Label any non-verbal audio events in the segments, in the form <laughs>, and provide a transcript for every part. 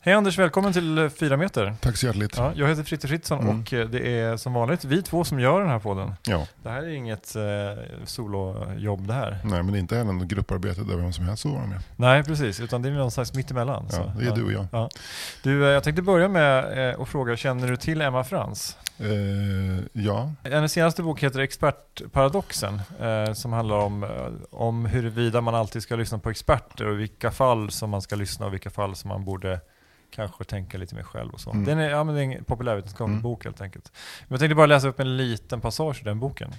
Hej Anders, välkommen till 4 meter. Tack så hjärtligt. Ja, jag heter Fritte Fritzson Mm. och eh, det är som vanligt vi två som gör den här podden. Ja. Det här är inget eh, solojobb det här. Nej, men det är inte heller något grupparbete där vem som helst får vara med. Nej, precis. Utan det är någon slags mittemellan. Ja, så. det är du och jag. Ja. Du, eh, jag tänkte börja med eh, att fråga, känner du till Emma Frans? Eh, ja, Hennes senaste bok heter Expertparadoxen, eh, som handlar om, eh, om huruvida man alltid ska lyssna på experter och vilka fall som man ska lyssna och vilka fall som man borde kanske tänka lite mer själv och så. Mm. Den är, ja, men det är en populärvetenskaplig Mm. bok helt enkelt. Men jag tänkte bara läsa upp en liten passage ur den boken.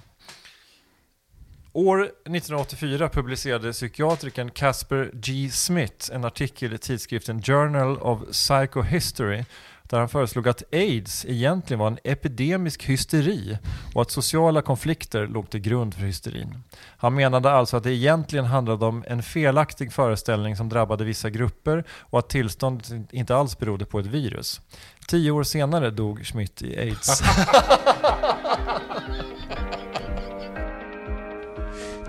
År 1984 publicerade psykiatrikern Casper G. Smith en artikel i tidskriften Journal of Psychohistory där han föreslog att aids egentligen var en epidemisk hysteri och att sociala konflikter låg till grund för hysterin. Han menade alltså att det egentligen handlade om en felaktig föreställning som drabbade vissa grupper och att tillståndet inte alls berodde på ett virus. Tio år senare dog Schmidt i aids. <laughs>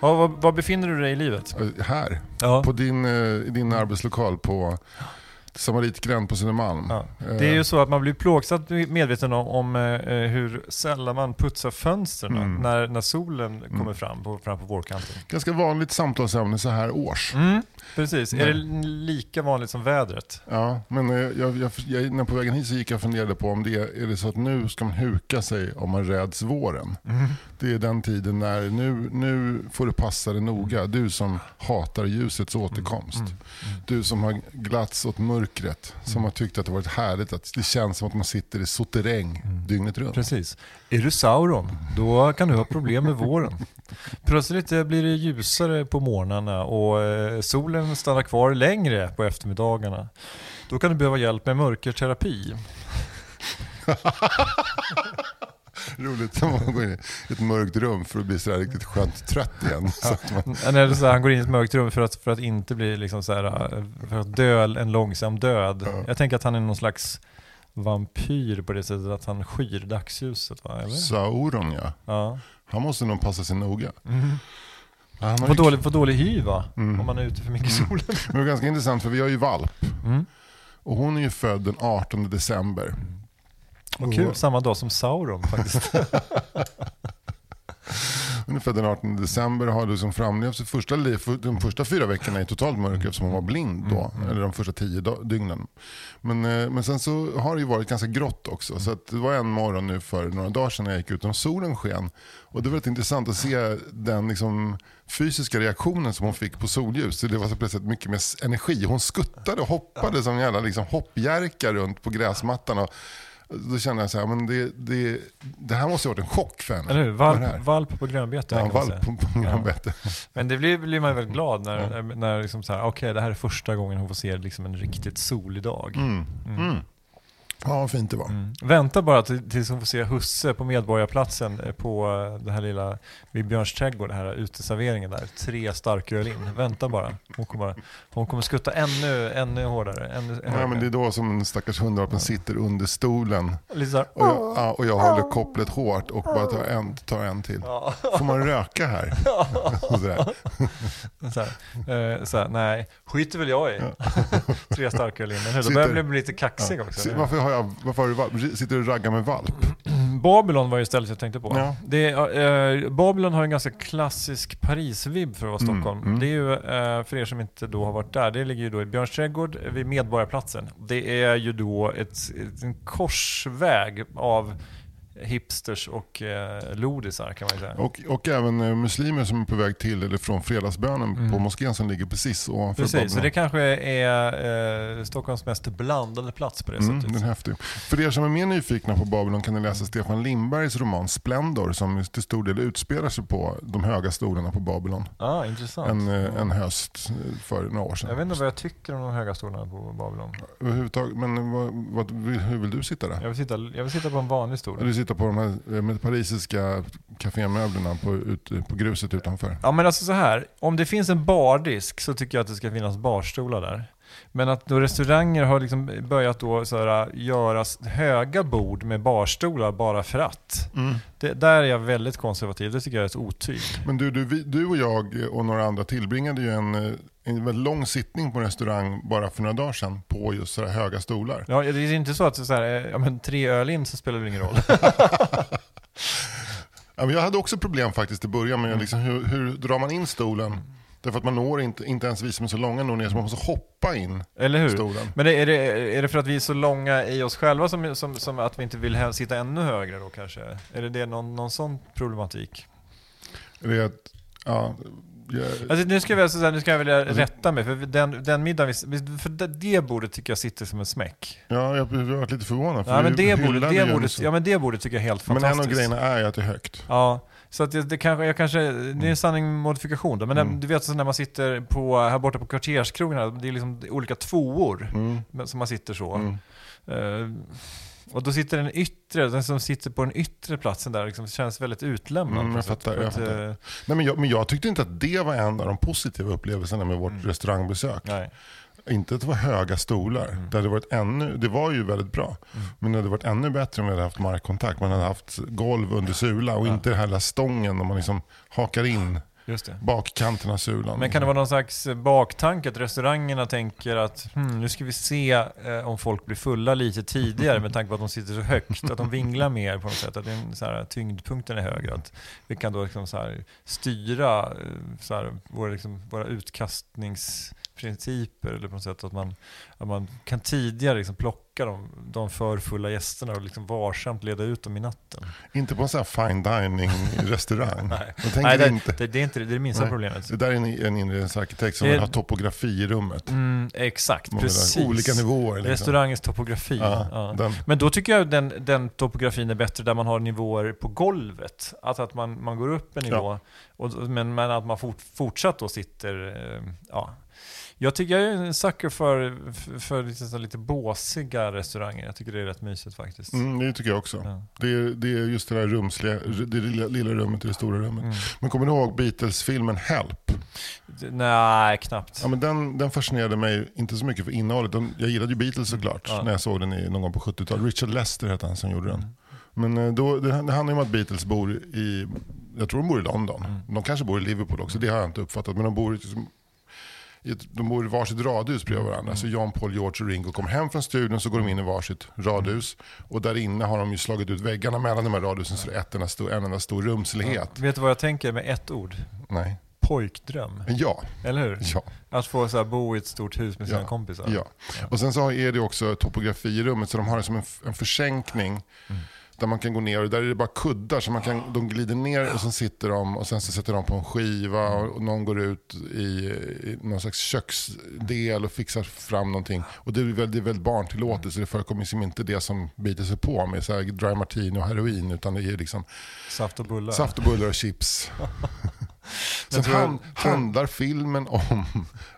Ja, var, var befinner du dig i livet? här. Ja. På din, eh, i din arbetslokal på Samaritgränd på Södermalm. Ja. Eh, Det är ju så att man blir plågsamt medveten om, om eh, hur sällan man putsar fönstren Mm. när, när solen kommer fram på, fram på vårkanten. Ganska vanligt samtalsämne så här års. Mm, precis. Är Nej. det lika vanligt som vädret? Ja, men eh, jag, jag, jag, när på vägen hit så gick jag och funderade på om det är det så att nu ska man huka sig om man räds våren. Det är den tiden när nu, nu får du passa dig noga. Du som hatar ljusets återkomst. Du som har glatts åt mörkret. Som har tyckt att det varit härligt att det känns som att man sitter i soteräng dygnet runt. Precis. Är du Sauron, då kan du ha problem med våren. Plötsligt eh, blir det ljusare på morgnarna och eh, solen stannar kvar längre på eftermiddagarna. Då kan du behöva hjälp med mörkerterapi. <laughs> Roligt som man går in i ett mörkt rum för att bli så riktigt skönt trött igen. <laughs> Att man, När så här, han går in i ett mörkt rum för att, för att inte bli liksom så här, eh, för att dö en långsam död. Ja. Jag tänker att han är någon slags vampyr på det sättet att han skyr dagsljuset va? Eller? Sauron ja. Ja. Han måste nog passa sig noga. Han har Få ju- dålig, dålig hy va? Mm. Om man är ute för mycket i solen. Men det är ganska intressant för vi har ju valp. Mm. Och hon är ju född den 18 december. Vad kul, samma dag som Sauron faktiskt. Hon är född den 18 december och har liksom framlevt sitt första liv, de första fyra veckorna i totalt mörker eftersom hon var blind då. Eller de första tio dygnen. Men, eh, men sen så har det ju varit ganska grått också. Så att det var en morgon nu för några dagar sedan när jag gick ut och solen sken. Och det var väldigt intressant att se den liksom fysiska reaktionen som hon fick på solljus. Det var så plötsligt mycket mer energi. Hon skuttade och hoppade som en jävla liksom hoppjerka runt på gräsmattan. Och då kände jag så här, men det, det, det här måste ha varit en chock för henne. Eller hur? Valp, valp på grönbete Ja, valp på, på grönbete. Men det blir, blir man väl glad när, när liksom så här, okej det här är första gången hon får se liksom en riktigt solig dag. Mm. Mm. Ja, vad fint det var. Mm. Vänta bara till- tills hon får se husse på Medborgarplatsen eh, på eh, det här lilla, vid Björns trädgård, den här uteserveringen där. Tre starköl in. Vänta bara. Hon kommer, hon kommer skutta ännu, ännu hårdare. Ännu, Ja, men det är då som den stackars hundrapen sitter under stolen Lite och jag, ja, och jag håller kopplet hårt och bara tar en, tar en till. Får man röka här? <laughs> <laughs> Och sådär. <laughs> så här, eh, så här, nej, skiter väl jag i. Tre starköl in. Hur? Då börjar jag bli lite kaxig också. Varför, har jag, varför har du valp? Sitter du och raggar med valp? <clears throat> Babylon var ju stället jag tänkte på. Ja. Det, eh, Babylon har en ganska klassisk Paris-vibb för att vara Mm, Stockholm. mm. Det är ju, eh, för er som inte då har varit där, det ligger ju då i Björns trädgård vid Medborgarplatsen. Det är ju då ett, ett, en korsväg av hipsters och eh, lodisar kan man säga. Och, och även eh, muslimer som är på väg till eller från fredagsbönen på moskén som ligger precis ovanför Mm. Precis, så Babylon. det kanske är eh, Stockholms mest blandade plats på det Mm, sättet. den är häftig. För er som är mer nyfikna på Babylon kan ni läsa Stefan Lindbergs roman Splendor som till stor del utspelar sig på de höga stolarna på Babylon. Ah, intressant. En, eh, en höst eh, för några år sedan. Jag vet inte vad jag tycker om de höga stolarna på Babylon. Överhuvudtaget, men vad, vad, hur vill du sitta där? Jag vill sitta, jag vill sitta på en vanlig stol. Sitter på de här eh, med parisiska kafémöblerna på, ut, på gruset utanför. Ja men alltså så här, om det finns en bardisk så tycker jag att det ska finnas barstolar där. Men att då restauranger har liksom börjat då så här, göra höga bord med barstolar bara för att. Det, där är jag väldigt konservativ, det tycker jag är ett otyg. Men du, du, vi, du och jag och några andra tillbringade ju en, eh, en väldigt lång sittning på en restaurang bara för några dagar sedan på just så här höga stolar. Ja, det är inte så att så här, eh, ja, men tre öl in så spelar det ingen roll. <laughs> Ja, men jag hade också problem faktiskt i början med liksom, hur, hur drar man in stolen? Därför att man når inte, inte ens vi som är så långa når ner så man måste hoppa in Eller hur? stolen. Men är det, är det för att vi är så långa i oss själva som, som, som att vi inte vill sitta ännu högre då kanske? Är det, det någon, någon sån problematik? Det är att, ja, jag, Alltså, nu, ska jag, väl- så här, nu ska jag vilja rätta mig, för den, den middagen, vi, för det, det bordet tycker jag sitter som en smäck. ja, jag varit lite förvånad. För Ja men, vi det bordet, det bordet, ja, men det bordet tycker jag är helt men en fantastiskt. av grejerna är ju att det är högt. Ja, så att det, det kanske, jag kanske, det är en sanning med modifikation då. Men Mm. du vet så när man sitter på, här borta på kvarterskrogarna, det är liksom olika tvåor Mm. som man sitter så. Mm. Eh, och då sitter den yttre, den som sitter på den yttre platsen där liksom, känns väldigt utlämnad. Mm, jag fattar, jag fattar. eh, Nej, men, jag, men jag tyckte inte att det var en av de positiva upplevelserna med vårt restaurangbesök. nej. Inte att det var höga stolar. Mm. Det, hade varit ännu, det var ju väldigt bra. Men det hade varit ännu bättre om vi hade haft markkontakt. Man hade haft golv under sula och inte den här lilla stången där man liksom hakar in Just det. bakkanten av sulan. Men kan det vara någon slags baktanke att restaurangerna tänker att hmm, nu ska vi se eh, om folk blir fulla lite tidigare med tanke på att de sitter så högt, att de vinglar mer på något sätt, att det är så här, tyngdpunkten är högre. Att vi kan då liksom så här, styra eh, så här, våra, liksom, våra utkastningsprinciper eller på något sätt att man, att man kan tidigare liksom plocka de, de för fulla gästerna och liksom varsamt leda ut dem i natten. Inte på en sån här fine dining restaurang. <laughs> Nej. Nej, det, inte. det, det är inte det, det är det minsta Nej. problemet. Det där är en, en inredningsarkitekt som vill ha topografi i rummet. Mm, exakt, Man precis. Olika nivåer. Liksom. Restaurangens topografi. Ja, Ja. Men då tycker jag den, den topografin är bättre där man har nivåer på golvet. Alltså att man, man går upp en nivå, och, men, men att man fort, fortsatt då sitter... Eh, ja. Jag tycker jag är en sucker för, för, för lite, lite båsiga restauranger. Jag tycker det är rätt mysigt faktiskt. mm, det tycker jag också. Ja. Det, är, det är just det där rumsliga, det lilla, lilla rummet i det stora rummet. Mm. Men kommer du ihåg Beatles-filmen Help? Det- Nej, knappt. Ja, men den, den fascinerade mig inte så mycket för innehållet. Den, jag gillade ju Beatles såklart Ja. när jag såg den i, någon gång på 70-talet. Richard Lester hette han som gjorde Mm. den. Men eh, då, det, det handlar ju om att Beatles bor i, jag tror de bor i London. Mm. De kanske bor i Liverpool också, det har jag inte uppfattat. Men de bor i, liksom, de bor i varsitt radhus bredvid varandra. Mm. Så John, Paul, George och Ringo kommer hem från studion så går de in i varsitt radhus. Och där inne har de ju slagit ut väggarna mellan de här radhusen så det är ett enda stor, en enda stor rumslighet. Vet du vad jag tänker med ett ord? Nej. Pojkdröm. Ja, Eller hur? ja. Att få så bo i ett stort hus med sina Ja, kompisar. Ja. Och sen så är det också topografi i rummet så de har det som en, en försänkning. Där man kan gå ner och där är det bara kuddar så man kan, de glider ner och sen sitter de och sen så sätter de på en skiva och, någon går ut i, i någon slags köksdel och fixar fram någonting. Och det är väldigt, det är väldigt barntillåtet så det förekommer liksom inte det som biter sig på med så här dry martini och heroin utan det är liksom Saft och bullar. saft och bullar och chips. <laughs> <laughs> Sen tror- han, tror- handlar filmen om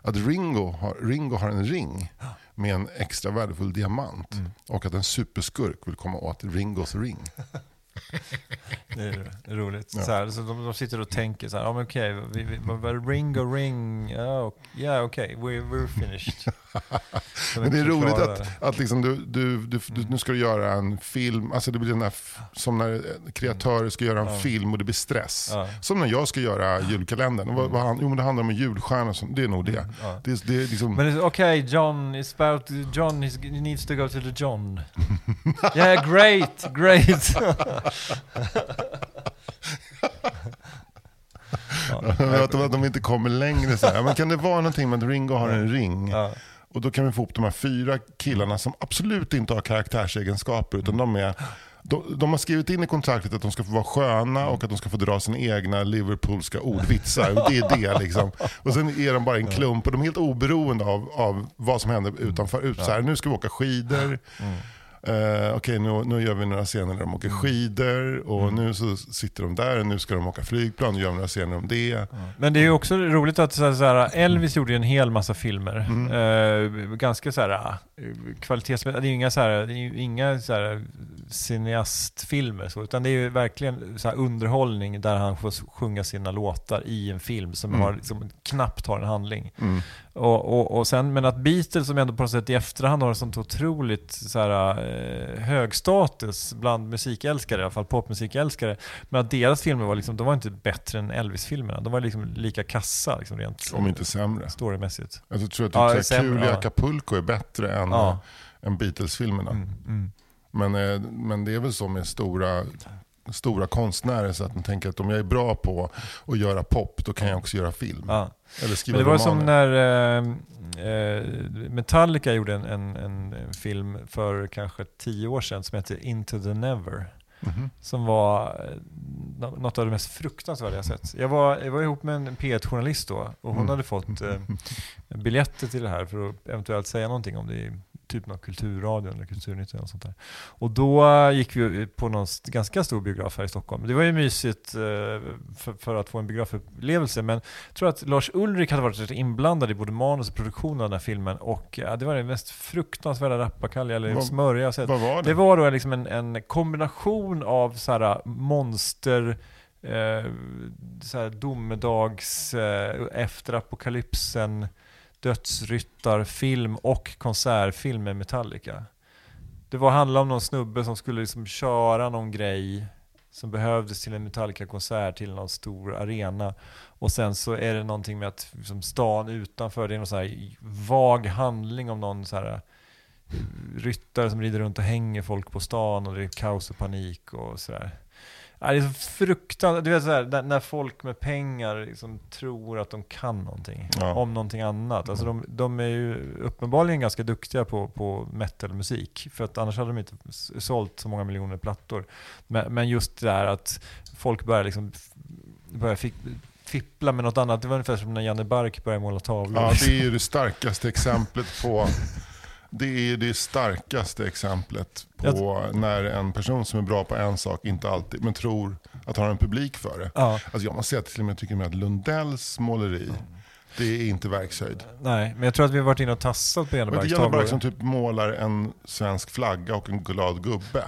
att Ringo har, Ringo har en ring med en extra värdefull diamant. Mm. Och att en superskurk vill komma åt Ringos ring. <laughs> Det är roligt. Ja. Så, här, så de, de sitter och tänker så här, ja men okej, vad- Ringo ring, ja ok- ja, okej, we're, we're finished. <laughs> <laughs> Men det är roligt att, att liksom du, du, du, du, nu ska du göra en film, alltså det blir den där, som när kreatörer ska göra en Ja. film och det blir stress. Ja. Som när jag ska göra julkalendern. Vad, vad, han- jo men det handlar om en julstjärna, som- det är nog det. Ja. Det, det är liksom, Men okej, John, it's about, John is, needs to go to the John. <laughs> yeah, great, great. att, de, att de inte kommer längre. Så här. Men kan det vara någonting med att Ringo har en ring? Ja. Och då kan vi få upp de här fyra killarna som absolut inte har karaktärsegenskaper utan de är de, de har skrivit in i kontraktet att de ska få vara sköna och att de ska få dra sina egna Liverpoolska ordvitsar. Det är det liksom. Och sen är de bara en klump och de är helt oberoende av, av vad som händer utanför. Ut, så här, nu ska vi åka skidor. Mm. Uh, Okej, okay, nu, nu gör vi några scener där de åker skidor och nu så sitter de där och nu ska de åka flygplan och gör några scener om det. Men det är ju också roligt att så här, Elvis gjorde en hel massa filmer. Mm. Uh, ganska så här kvalitetsmässigt. Det är ju inga, så här, det är ju inga så här cineastfilmer så, utan det är ju verkligen så här underhållning där han får sjunga sina låtar i en film som Mm. har, liksom, knappt har en handling. Och, och, och sen, men att Beatles som ändå på något sätt i efterhand har en sånt otroligt så här, eh, hög status bland musikälskare, i alla fall popmusikälskare. Men att deras filmer var, liksom, de var inte bättre än Elvis-filmerna. De var liksom lika kassa liksom, rent Om inte sämre. storymässigt. Jag tror att Ja, ja, sämre, Kul i. Acapulco är bättre än, Ja. än Beatles-filmerna. Mm, mm. Men, eh, men det är väl så med stora, stora konstnärer så att de tänker att om jag är bra på att göra pop, då kan jag också göra film. Ja. Eller skriva Men det var som när eh, eh, Metallica gjorde en, en, en film för kanske tio år sedan som hette Into the Never. Mhm. Som var eh, nå- något av det mest fruktansvärda jag sett. Jag var, jag var ihop med en P1-journalist då och hon Mm. hade fått eh, <laughs> biljetter till det här för att eventuellt säga någonting om det i typ någon kulturradio eller kulturnytt eller sånt där. Och då eh, gick vi på någon ganska stor biograf här i Stockholm. Det var ju mysigt eh, för, för att få en biografupplevelse men jag tror att Lars Ulrik hade varit rätt inblandad i både manus och produktion av den här filmen och det var den mest fruktansvärda rappakalja eller Vad- smörja jag sett. Vad var det? Det var då liksom en, en kombination av så här monster, eh, så här domedags, eh, efter apokalypsen, dödsryttarfilm och konsertfilm med Metallica. Det var handlade om någon snubbe som skulle liksom köra någon grej som behövdes till en Metallica-konsert till någon stor arena. Och sen så är det någonting med att liksom stan utanför, det är någon så här vag handling om någon så här eh, ryttare som rider runt och hänger folk på stan och det är kaos och panik och sådär. Ja, det är så fruktansvärt, du vet sådär, när, när folk med pengar liksom tror att de kan någonting Ja. om någonting annat. Alltså de, de är ju uppenbarligen ganska duktiga på, på metalmusik, för att annars hade de inte sålt så många miljoner plattor. Men, men just det där att folk börjar liksom börjar fick, fippla med något annat, det var ungefär som när Janne Bark började måla tavlor. Ja, det är ju det starkaste exemplet på <laughs> det är det starkaste exemplet på när en person som är bra på en sak inte alltid, men tror att har en publik för det. Ja. Alltså jag måste säga att till och med jag tycker att Lundells måleri, det är inte verkshöjd. Nej, men jag tror att vi har varit inne och tassat på Janne Och det är tavlor. Bark som typ målar en svensk flagga och en glad gubbe.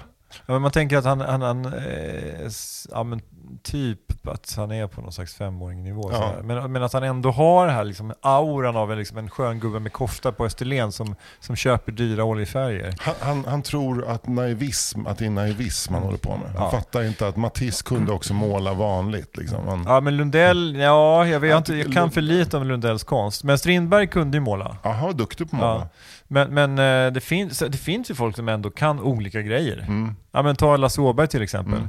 Ja, men man tänker att han, han, han eh, ja, men typ att han är på någon slags femåringnivå. Ja. Men, men att han ändå har det här liksom, auran av en, liksom, en skön gubbe med kofta på Österlen som, som köper dyra oljefärger. Han, han, han tror att naivism, att det är naivism han håller på med. Han Ja. fattar inte att Matisse kunde också måla vanligt. Liksom. Han, Ja men Lundell, ja jag, vet Jag inte, jag kan för lite om Lundells konst. Men Strindberg kunde ju måla. Aha, vad duktig på att måla. Ja. Men, men eh, det, finns, det finns ju folk som ändå kan olika grejer. Mm. Ja men ta Lasse Åberg till exempel.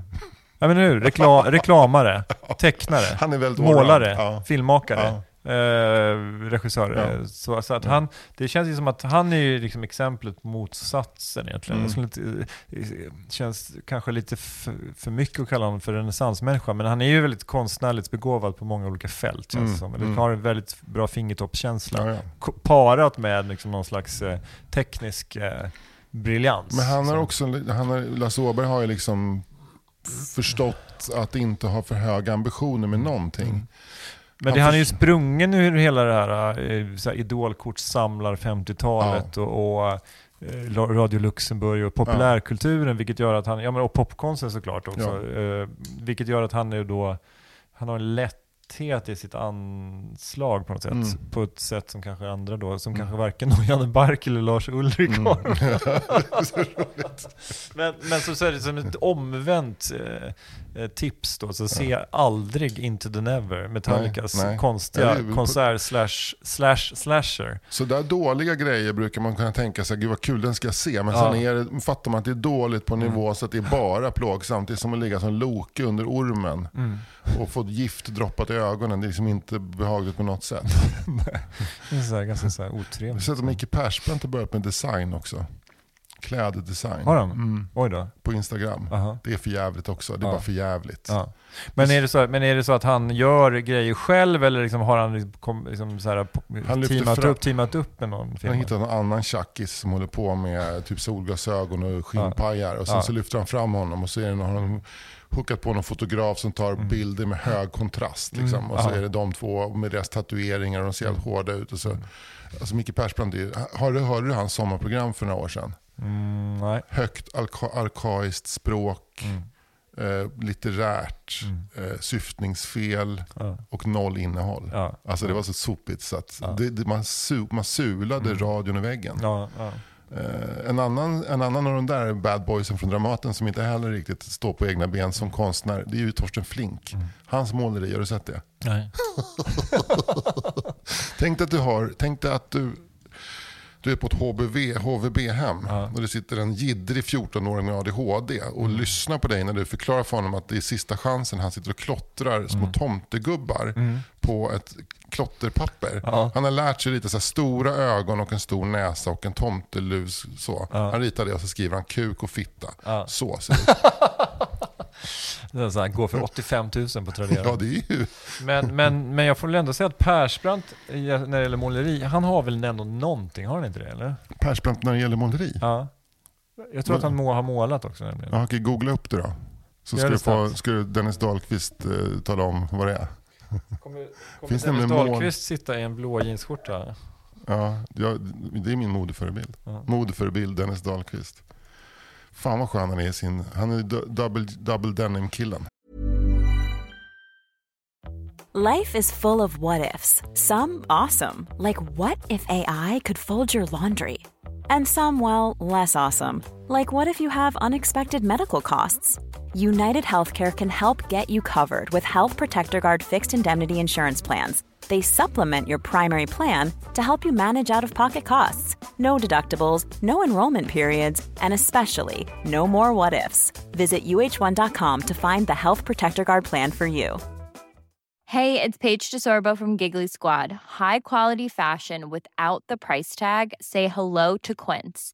Ja men hur, Rekla, reklamare, tecknare. Han är målare. Ja. filmmakare, eh, regissör. Ja. eh, Så, så att han, det känns ju som att han är ju liksom exemplet på motsatsen egentligen. Mm. Det känns kanske lite för, för mycket att kalla honom för renässansmänniska, men han är ju väldigt konstnärligt begåvad på många olika fält känns Mm, som. Eller mm. har en väldigt bra fingertoppskänsla. Ja, ja. Parat med liksom någon slags eh, teknisk eh, briljans. Men han har Så- också, han har, Lasse Åberg har ju liksom förstått att inte ha för höga ambitioner med någonting. Men det, han är ju sprungen ur hela det här, eh, så här idolkortssamlar 50-talet och, och eh, Radio Luxemburg och populärkulturen, vilket gör att han, ja men och popkonsten såklart också, eh, vilket gör att han är då, han har en lätthet i sitt anslag på något sätt, Mm. på ett sätt som kanske andra då, som Mm. kanske varken Janne Bark eller Lars Ulrik Mm. har. <laughs> men, men så, så är det som ett omvänt eh, tips då, så se aldrig Into the Never, Metallicas Nej, nej. konstiga Ja, på- konsert slash, slash slasher. Så där dåliga grejer brukar man kunna tänka sig, gud vad kul den ska jag se. Men Ja. sen är det, fattar man att det är dåligt på nivå så att det är bara plågsamt. Det är som att ligga som Loke under ormen och få gift droppat i ögonen. Det är liksom inte behagligt på något sätt. <laughs> Det är så här, ganska så här Jag har otrevligt. sett att Micke Persbrandt har börjat med design också. Kläddesign. Har de? Mm, Oj då. på Instagram. Aha. Det är för jävligt också. Det är Ja. bara för jävligt. Ja. Men, är det så, men är det så att han gör grejer själv eller liksom har han liksom, liksom så här, Han teamat, fram- upp, teamat upp med någon Han film? hittar någon annan tjackis som håller på med typ solglasögon och skinnpajar. Och sen Ja. så lyfter han fram honom och så är det någon, hookat på någon fotograf som tar bilder med hög kontrast. Liksom. Mm. Och så Ja. är det de två med deras tatueringar och de ser helt hårda ut. Och så, alltså Micke Persbrandt, hörde du hans sommarprogram för några år sedan? Mm, nej. Högt alka- arkaiskt språk, Mm. eh, litterärt, Mm. eh, syftningsfel Ja. och noll innehåll. Ja. Alltså det var så sopigt så att Ja. det, det, man, su, man sulade Mm. radion i väggen. Ja. Eh, en, annan, en annan av de där bad boysen från Dramaten som inte heller riktigt står på egna ben som konstnär, det är ju Torsten Flink. Mm. Hans måleri, har du sett det? Nej. <laughs> Tänk dig att du har, tänk dig att du, du är på ett HBV, HVB-hem Ja. och det sitter en jiddrig 14-åring med ADHD och lyssnar på dig när du förklarar för honom att det är sista chansen. Han sitter och klottrar små tomtegubbar på ett klotterpapper. Ja. Han har lärt sig lite så stora ögon och en stor näsa och en tomtelus. Så. Ja. Han ritar det och så skriver han kuk och fitta. Så ser det ut. <laughs> Det är så här, går för <laughs> 85 000 på Tradera. Ja, det är ju... Men, men, men jag får väl ändå säga att Persbrandt, när det gäller måleri, han har väl ändå någonting, har han inte det eller? Persbrandt när det gäller måleri. Ja. Jag tror att han må, har målat också nämligen. Ja, okej, googla upp det då. Så ska, du få, ska du Dennis Dahlqvist eh, tala om vad det är. Kommer, kommer <laughs> Finns Dennis? Dahlqvist sitta i en blå jeansskjorta? Ja, jag, det är min modeförebild. Ja. Modeförebild Dennis Dahlqvist. Fan vad skön han är sin... Han är double, double denim-killen. Life is full of what ifs. Some awesome, like what if AI could fold your laundry? And some, well, less awesome, like what if you have unexpected medical costs? United Healthcare can help get you covered with Health Protector Guard fixed indemnity insurance plans. They supplement your primary plan to help you manage out of pocket costs. No deductibles, no enrollment periods, and especially no more what ifs. Visit uh1.com to find the Health Protector Guard plan for you. Hey, it's Paige DeSorbo from Giggly Squad. High quality fashion without the price tag. Say hello to Quince.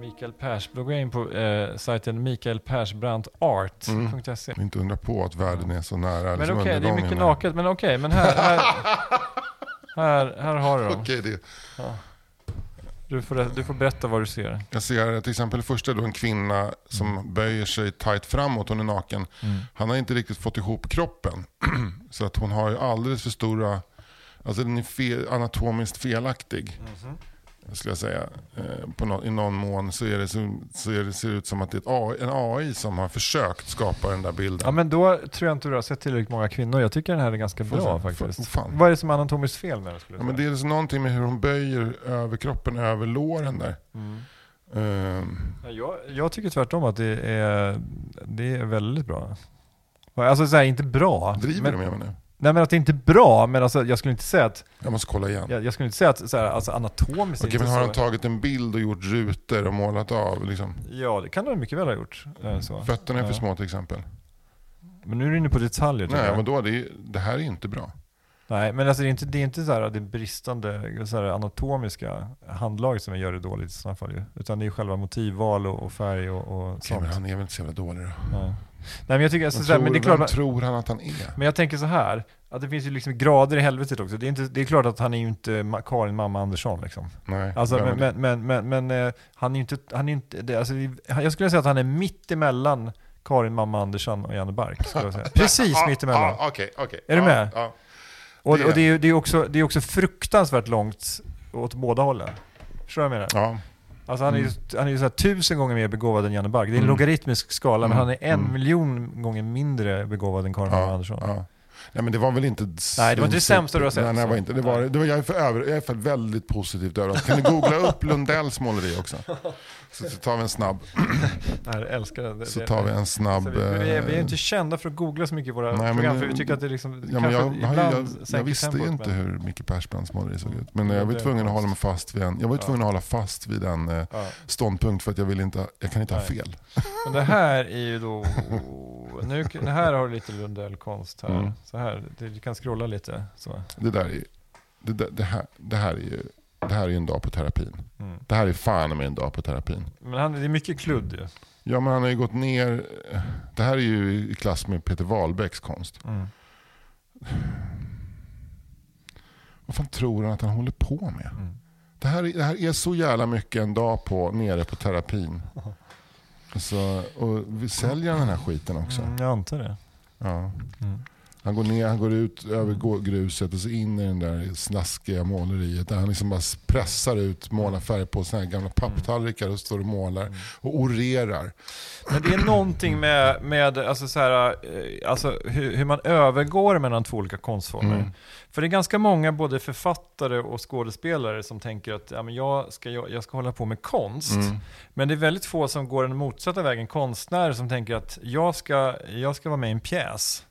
Mikael Pers, då går jag in på eh, sajten mikaelpersbrandtart.se. Inte undra på att världen är så nära. Men okej, det är mycket naket, men okej, men här, här, här, här har du dem. Okej, det, Du får, du får berätta vad du ser. jag ser till exempel första då en kvinna som Mm. böjer sig tight framåt, hon är naken. Han har inte riktigt fått ihop kroppen. <clears throat> så att hon har ju alldeles för stora, alltså den är fel, anatomiskt felaktig. Mhm. Skulle jag säga. Eh, på nå- I någon mån så, är det så, så är det, ser det ut som att det är ett AI, en AI som har försökt skapa den där bilden. Ja men då tror jag inte du har sett tillräckligt många kvinnor. Jag tycker den här är ganska bra faktiskt. Fan. Vad är det som är anatomiskt fel med den skulle Ja, men det är så någonting med hur hon böjer överkroppen över låren där. Mm. Ja, jag, jag tycker tvärtom att det är, det är väldigt bra. Alltså så här, inte bra. driver men, du med mig nu? Nej men att det inte är bra, men alltså, jag skulle inte säga att, Jag måste kolla igen. jag, jag skulle inte säga att så här, alltså, anatomiskt Okej, men har han tagit en bild och gjort rutor och målat av? Liksom? Ja, det kan han mycket väl ha gjort. eh, Så. Fötterna är för små till exempel. Men nu är du inne på detaljer Nej, men då det, det här är inte bra. Nej, men alltså det är inte, det är inte så här, det bristande så här, anatomiska handlaget som gör det dåligt i sådana fall ju. Utan det är själva motivval och, och färg och, och Okej, sånt. men han är väl inte så jävla dålig då. Ja. Nej men jag tycker, alltså, så här, tror, men det är klart, vem man- tror han att han är? men jag tänker så här, att det finns ju liksom grader i helvetet också. Det är, inte, det är klart att han är ju inte Karin mamma Andersson liksom. Nej, Alltså, men, men, men, men, men eh, han är ju inte, han är inte det, alltså, jag skulle säga att han är mitt emellan Karin mamma Andersson och Janne Bark. Skulle jag säga. <laughs> Precis mitt emellan. Ja, Okej, okej. Är du Ja, med? Ja. Och, Det- och det, är, det, är också, det är också fruktansvärt långt åt båda hållen. Förstår du vad jag menar? ja. Alltså han är ju, han är ju så tusen gånger mer begåvad än Janne Bark. Det är en Mm. logaritmisk skala, men Mm. han är en Mm. miljon gånger mindre begåvad än Karin Ja, Andersson. ja. Nej men det var väl inte... Nej, det var inte det sämsta du har sett, Nej, nej, det var så. inte. Det var, det var, jag, är för över, jag är för väldigt positivt överraskad. Kan ni googla upp Lundells måleri också? Så, så tar vi en snabb. <clears throat> Nej, jag älskar det. Så tar vi en snabb... Så vi, vi, är, vi är eh, inte kända för att googla så mycket i våra Nej, men program, det- för vi tycker att det liksom, Ja, men jag, ibland jag, jag sänker visste ju tempot, inte men- hur Micke Persbrandts måleri såg ut. Men jag var tvungen att hålla mig fast vid en, jag var tvungen att hålla fast vid en eh, Ja. ståndpunkt för att jag vill inte, jag kan inte ha Nej. fel. Men det här är ju då... <laughs> Nu, här har du lite Lundell-konst här. Mm. Så här. Du kan scrolla lite. Så. Det där är, det, där- det, här, det här är ju det här är en dag på terapin. Mm. Det här är fan med en dag på terapin. Men han, det är mycket kludd ju. Ja men han har ju gått ner, det här är ju i klass med Peter Wahlbecks konst. Mm. Vad fan tror han att han håller på med? Mm. Det här, är- det här är så jävla mycket en dag på, nere på terapin. <laughs> Så, och vi säljer den här skiten också. Mm, jag antar det. Ja. Mm. Han går ner, han går ut över gruset och så in i den där snaskiga måleriet. Där han liksom bara pressar ut målarfärg på såna här gamla papptallrikar och står och målar. Och orerar. Men det är någonting med, med alltså så här, eh, alltså hur, hur man övergår mellan två olika konstformer. Mm. För det är ganska många, både författare och skådespelare, som tänker att ja, men jag, ska, jag, jag ska hålla på med konst. Mm. Men det är väldigt få som går den motsatta vägen, konstnärer som tänker att jag ska, jag ska vara med i en pjäs.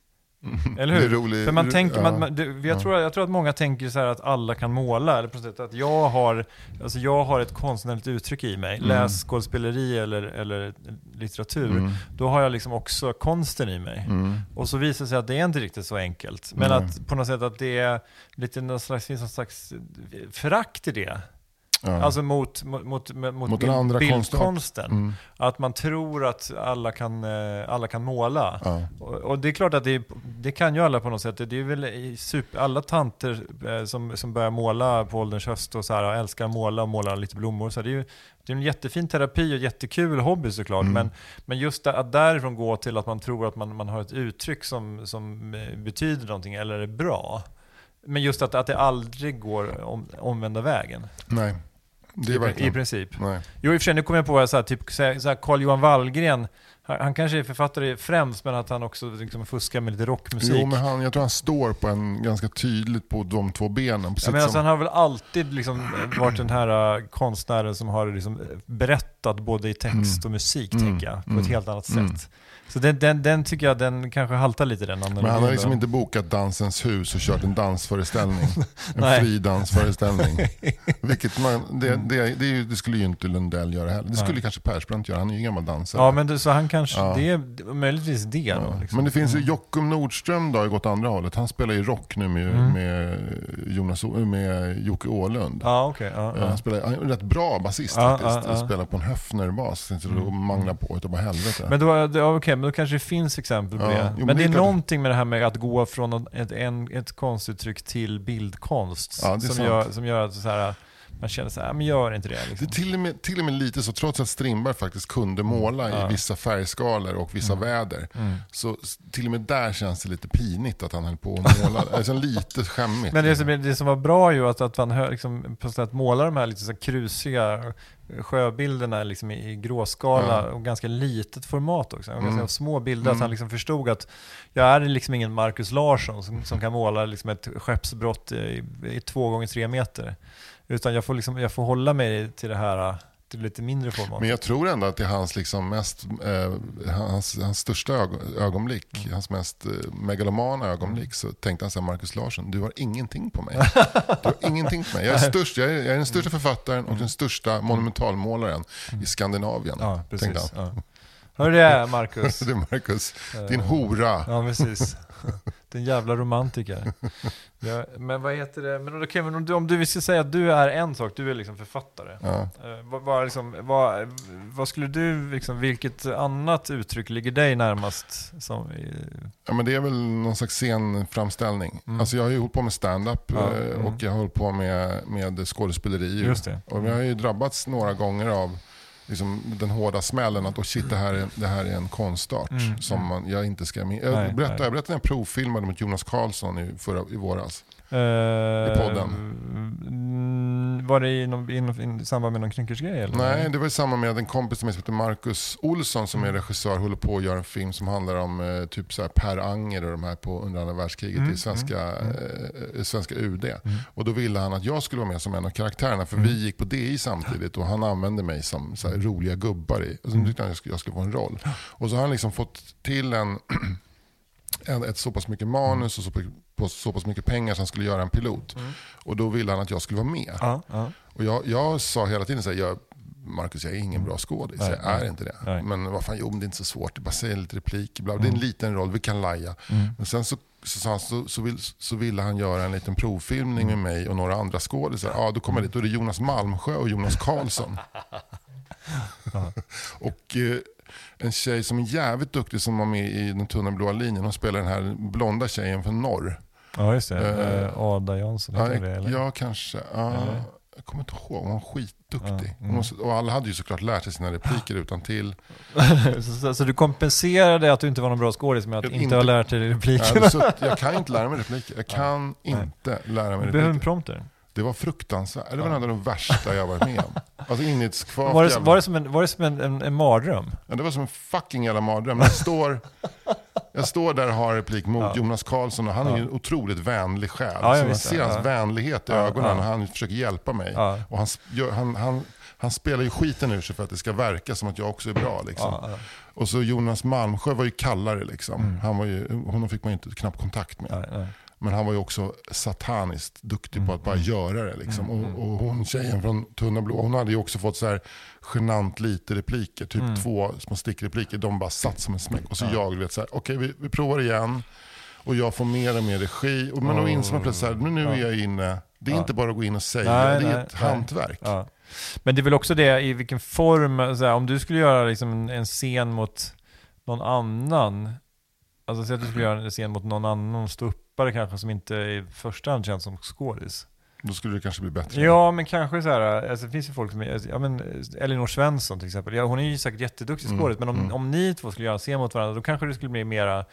Eller hur? Roligt. För man tänker, man, man, det, jag, Ja. tror, jag tror att många tänker så att alla kan måla, eller på sätt att jag har, alltså jag har ett konstnärligt uttryck i mig. Mm. Läs skådespeleri eller, eller litteratur. Mm. Då har jag liksom också konsten i mig. Mm. Och så visar det sig att det är inte riktigt så enkelt. Men att på något sätt att det är lite någon slags, någon slags förakt i det. Ja. Alltså mot, mot, mot, mot, Mot den andra bildkonsten. Mm. Att man tror att alla kan, eh, alla kan måla. Ja. Och, och det är klart att det, det kan ju alla på något sätt. Det är väl super, alla tanter eh, som, som börjar måla på ålderns höst och så här, älskar att måla och måla lite blommor. Så det är ju det är en jättefin terapi och jättekul hobby såklart. Mm. Men, men just att därifrån gå till att man tror att man, man har ett uttryck som, som eh, betyder någonting eller är bra. Men just att, att det aldrig går om, omvända vägen. Nej, det är I, I verkligen... princip. Nej. Jo, i och för sig, nu kommer jag på så här, typ så här, så här Carl-Johan Wallgren. Han, han kanske är författare främst, men att han också liksom fuskar med lite rockmusik. Jo, men han, jag tror han står på en ganska tydligt på de två benen. Ja, men alltså, han har väl alltid liksom varit den här uh, konstnären som har liksom berättat både i text och musik, Mm. tänker jag, på Mm. ett helt annat sätt. Mm. Så den, den, den tycker jag, den kanske haltar lite den men han har liksom inte bokat Dansens hus och kört en dansföreställning. <laughs> en Nej. fridansföreställning. <laughs> Vilket man, det, det, det, ju- det skulle ju inte Lundell göra heller. Det skulle Nej. kanske Persbrandt göra, han är ju gammal dansare. Ja, men det, så han kanske, Ja. det är möjligtvis det Ja. då. Liksom. Men det finns ju Jockum Nordström då, har gått andra hållet. Han spelar ju rock nu med, Mm. med, Jonas, med Jocke Åhlund. Okej. ja, Ja, ja. Han, spelar, han är en rätt bra basist faktiskt. Han spelar på en Höfner-bas. Mm. manglar på utav bara helvete. Men då, det- ja, okej, men då kanske det finns exempel på det. jo, men det det är klart. någonting med det här med att gå från ett, en, ett konstuttryck till bildkonst. Som, sant. gör, som gör att så här, man känner så här, men gör inte det. Det Liksom. är till och, med, till och med lite så, trots att Strindberg faktiskt kunde måla Ja. i vissa färgskalor och vissa väder. Mm. Så till och med där känns det lite pinigt att han höll på att måla. <laughs> alltså lite skämmigt. Men det som, det som var bra ju att, att hör, liksom, på sätt att måla de här lite så här krusiga sjöbilderna liksom i, gråskala Ja. och ganska litet format också. Och Mm. Ganska små bilder. Att Mm. han liksom förstod att jag är liksom ingen Marcus Larsson som, som kan måla liksom ett skeppsbrott i, i två gånger tre meter. Utan jag får, liksom, jag får hålla mig till det här till lite mindre format. Men jag tror ändå att det är hans, liksom mest, eh, hans, hans största ög- ögonblick, Mm. hans mest eh, megalomana ögonblick, så tänkte han så här, Marcus Larsson, du har ingenting på mig. <laughs> Du har ingenting på mig. Jag är, störst, jag är, jag är den största författaren och den största monumentalmålaren i Skandinavien. Mm. Ja, precis. Hör det Marcus? <laughs> Är Marcus, din hora. Ja, precis. <laughs> Den jävla romantiker. <laughs> Ja, men vad heter det? Men okej, men om du, om du ska säga att du är en sak, du är liksom författare. Ja. Eh, vad, vad, liksom, vad, vad skulle du, liksom, vilket annat uttryck ligger dig närmast? Som, i, Ja, men det är väl någon slags scenframställning. Mm. Alltså jag har ju hållit på med stand-up Ja, eh, mm. och jag har hållit på med, med skådespeleri. ju. Just det. Och jag har ju drabbats några gånger av liksom, den hårda smällen att oh shit, det, här är, det här är en konstart Mm, som man, jag inte ska... min- Nej, Jag berättade, jag berättade när jag provfilmade mot Jonas Karlsson i, förra, i våras. Eh, podden. mm, var det i, någon, i, någon, i samband med någon knyckersgrej? Eller? Nej, det var i samband med en kompis som heter Marcus Olsson som är Mm. regissör håller på att göra en film som handlar om eh, typ så här Per Anger och de här på under andra världskriget Mm, i svenska, Eh, svenska UD. Mm. Och då ville han att jag skulle vara med som en av karaktärerna för vi gick på DI samtidigt och han använde mig som så här, roliga gubbar i. Och så Mm. tyckte han att jag skulle, jag skulle få en roll. Och så har han liksom fått till en, <clears throat> en, ett så pass mycket manus och så, på så pass mycket pengar han skulle göra en pilot. Och då ville han att jag skulle vara med. Ja, ja. Och jag, jag sa hela tiden så här, jag, Marcus jag är ingen bra skådis, jag är inte det. Nej. Men vad fan, jo men det är inte så svårt, det är bara säga lite repliker, bla, det är en liten roll, vi kan laja. Men sen så, så, han, så, så, vill, så ville han göra en liten provfilmning med mig och några andra skådisar. Ja, då kommer jag dit, då är det Jonas Malmsjö och Jonas Karlsson. <laughs> <laughs> och eh, en tjej som är jävligt duktig som var med i Den tunna blåa linjen, hon spelar den här blonda tjejen från norr. Ja, just det. Eh, Ada Jansson, Ja, heter det eller? ja kanske. Ja, Eller? jag kommer inte ihåg, hon var skitduktig. Ja, mm. Och alla hade ju såklart lärt sig sina repliker utan till. <laughs> så, så, så du kompenserade att du inte var någon bra skådis med att Jag inte, inte- ha lärt dig replikerna? hade sutt, jag kan inte lära mig repliker. Jag <laughs> kan inte lära mig Du behöver en repliker. prompter. Det var fruktansvärt. Det var en av de värsta jag varit med om. Alltså innertskvavt Var det, var det som en, var det som en, en, en mardröm? Ja, det var som en fucking jävla mardröm. Jag står, jag står där och har replik mot Ja. Jonas Karlsson och han är ju en otroligt vänlig själ. Ja, jag man ser hans Ja. vänlighet i Ja, ögonen ja. när han försöker hjälpa mig. Ja. Och han, han, han, han spelar ju skiten ur sig för att det ska verka som att jag också är bra. Liksom. Ja, ja. Och så Jonas Malmsjö var ju kallare. Liksom. Han var ju, honom fick man ju inte knappt kontakt med. Nej, nej. Men han var ju också sataniskt duktig på att bara göra det. Liksom. Och, och hon tjejen från Tunna blå, hon hade ju också fått så här genant lite repliker. Typ två små stickrepliker. De bara satt som en smäck. Och så jag, du vet så här, okej vi, vi provar igen. Och jag får mer och mer regi. Och, men då inser man plötsligt så här, men nu är jag inne. Det är inte bara att gå in och säga, Nej, det är nej, ett nej. hantverk. Ja. Men det är väl också det i vilken form, så här, om du skulle göra liksom en, en scen mot någon annan, alltså säg att du skulle göra en scen mot någon annan, någon ståuppare kanske som inte i första hand känns som skådis. Då skulle det kanske bli bättre. Ja, men kanske så här, alltså, det finns ju folk som är, ja men Elinor Svensson till exempel, ja, hon är ju säkert jätteduktig Mm, skådis, men om, om ni två skulle göra en scen mot varandra, då kanske det skulle bli mera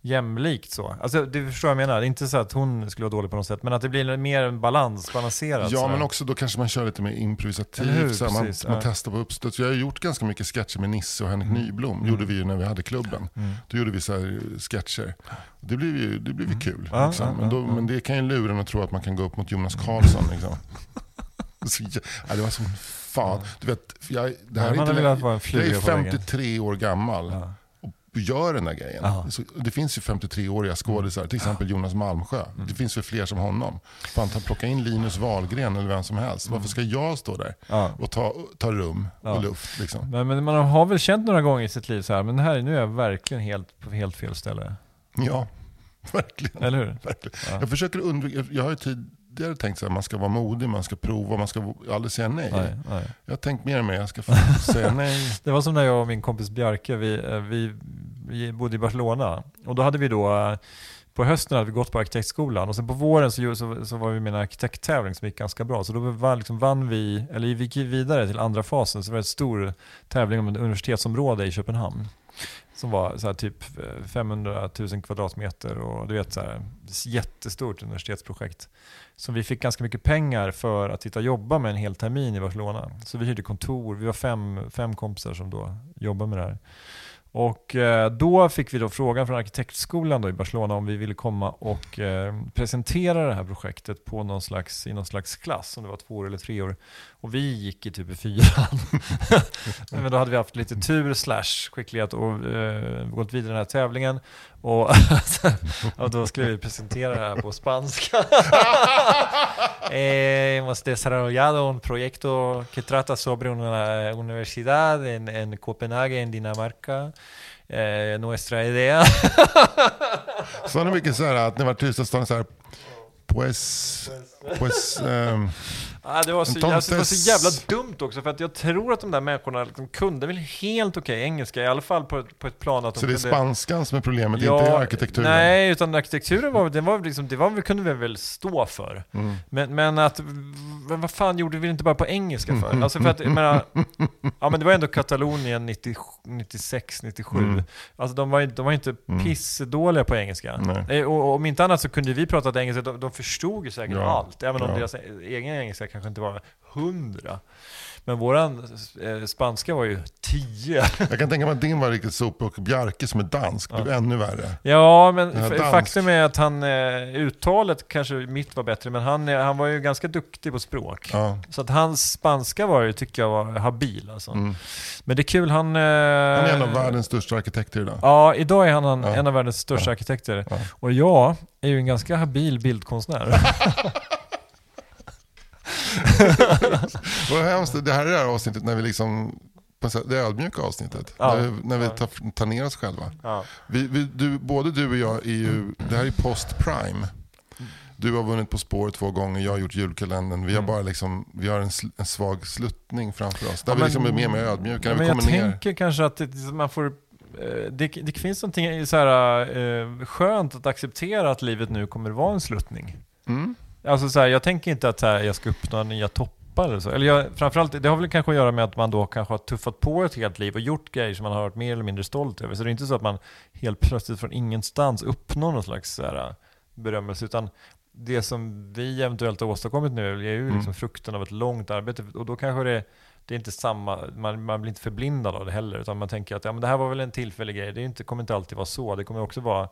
jämlikt så. Alltså det förstår vad jag menar, inte så att hon skulle vara dålig på något sätt, men att det blir mer en balans, balanserat. Ja, så här. men också då kanske man kör lite mer improvisativt. Så man, Precis, man ja. testar på uppstuds. Jag har gjort ganska mycket sketcher med Nisse och Henrik Nyblom. gjorde vi ju när vi hade klubben. Mm. Då gjorde vi så här sketcher. Det blev ju, det blev ju kul. Ja, liksom. ja, men, då, ja, ja. men det kan ju lura en att tro att man kan gå upp mot Jonas Karlsson. Liksom. <laughs> Så, ja, det var som fan. Du vet, jag, det här Ja, är inte, jag är fluga på väggen. 53 år gammal. Ja. Och gör den där grejen. Så, det finns ju 53-åriga skådisar, till exempel Jonas Malmsjö. Mm. Det finns väl fler som honom. Fan, ta, plocka in Linus Wahlgren eller vem som helst. Varför ska jag stå där Mm. Ja. och ta, ta rum Ja. och luft? Liksom? Men, men man har väl känt några gånger i sitt liv så här, men här, nu är jag verkligen helt på helt fel ställe. Ja, <laughs> verkligen. Eller hur? verkligen. Ja. Jag försöker undvika, jag har ju tidigare tänkt att man ska vara modig, man ska prova, man ska aldrig säga nej. Nej, nej. Jag har tänkt mer och mer, jag ska <laughs> säga nej. Det var som när jag och min kompis Bjarke, vi, eh, vi, vi bodde i Barcelona. Och då hade vi då, eh, på hösten hade vi gått på arkitektskolan och sen på våren så, så, så var vi med i en arkitekttävling som gick ganska bra. Så då vann, liksom, vann vi, eller vi gick vidare till andra fasen, så det var en stor tävling om ett universitetsområde i Köpenhamn. Som var så här typ eh, 500 000 kvadratmeter och du vet så här, jättestort universitetsprojekt. Så vi fick ganska mycket pengar för att sitta och jobba med en hel termin i Barcelona. Så vi hyrde kontor, vi var fem, fem kompisar som då jobbade med det här. Och eh, då fick vi då frågan från arkitektskolan då i Barcelona om vi ville komma och eh, presentera det här projektet på någon slags, i någon slags klass, om det var två år eller tre år. Och vi gick i typ i fyran. <laughs> Men då hade vi haft lite tur slash skicklighet och eh, gått vidare i den här tävlingen. Och, <laughs> och då skulle vi presentera det här på spanska. <laughs> Eh, hemos desarrollado un proyecto que trata sobre una universidad en, en Copenhague, en Dinamarca. Eh, nuestra idea. Så ni mycket så här att ni var tysta så så här, pues, pues, ehm, <laughs> Ah, det, var så, alltså, det var så jävla dumt också, för att jag tror att de där människorna liksom kunde väl helt okej engelska, i alla fall på, på ett plan att de så det är kunde... spanskan som är problemet, inte arkitekturen. Nej, utan arkitekturen var, det var liksom, det var, vi kunde vi väl stå för. Mm. Men, men att, men vad fan gjorde vi inte bara på engelska för? Alltså för att, jag menar, <laughs> ja men det var ändå Katalonien 90, 96, 97. Mm. Alltså de var, de var inte Mm. pissdåliga på engelska. Nej. Eh, Och, och om inte annat så kunde vi prata engelska, de, de förstod ju säkert Ja. allt, även om Ja. deras egen engelska kanske inte var hundra. Men våran eh, spanska var ju tio. Jag kan tänka mig att din var riktigt sopig och Bjarke som är dansk blev ännu värre. Ja, men Ja, faktum är att han, eh, uttalet kanske mitt var bättre, men han, eh, han var ju ganska duktig på språk. Ja. Så att hans spanska var ju, tycker jag, var habil alltså. Mm. Men det är kul, han... Eh, Han är en av världens största arkitekter idag. Ja, idag är han en, Ja. en av världens största Ja. arkitekter. Ja. Och jag är ju en ganska habil bildkonstnär. <laughs> <laughs> <laughs> Vad hemskt, det här är det här avsnittet när vi liksom, det ödmjuka avsnittet. Ja. När vi, när vi tar, tar ner oss själva. ja. Vi, vi, du, både du och jag är ju, det här är post-prime. Du har vunnit På spår två gånger, jag har gjort julkalendern. Vi har bara liksom, vi har en, sl- en svag sluttning framför oss. Där Ja, vi men- liksom är mer med ödmjuka. Men vi jag ner. tänker kanske att det, man får... eh, Det, det finns någonting så här, eh, skönt att acceptera att livet nu kommer vara en sluttning. Mm. Alltså så här, jag tänker inte att så här, jag ska uppnå nya toppar eller så. Eller jag, framförallt, det har väl kanske att göra med att man då kanske har tuffat på ett helt liv och gjort grejer som man har varit mer eller mindre stolt över. Så det är inte så att man helt plötsligt från ingenstans uppnår någon slags så här, berömmelse, utan det som vi eventuellt har åstadkommit nu är ju liksom Mm. frukten av ett långt arbete. Och då kanske det, det är inte samma, man, man blir inte förblindad av det heller, utan man tänker att ja, men det här var väl en tillfällig grej. Det är inte, kommer inte alltid vara så. Det kommer också vara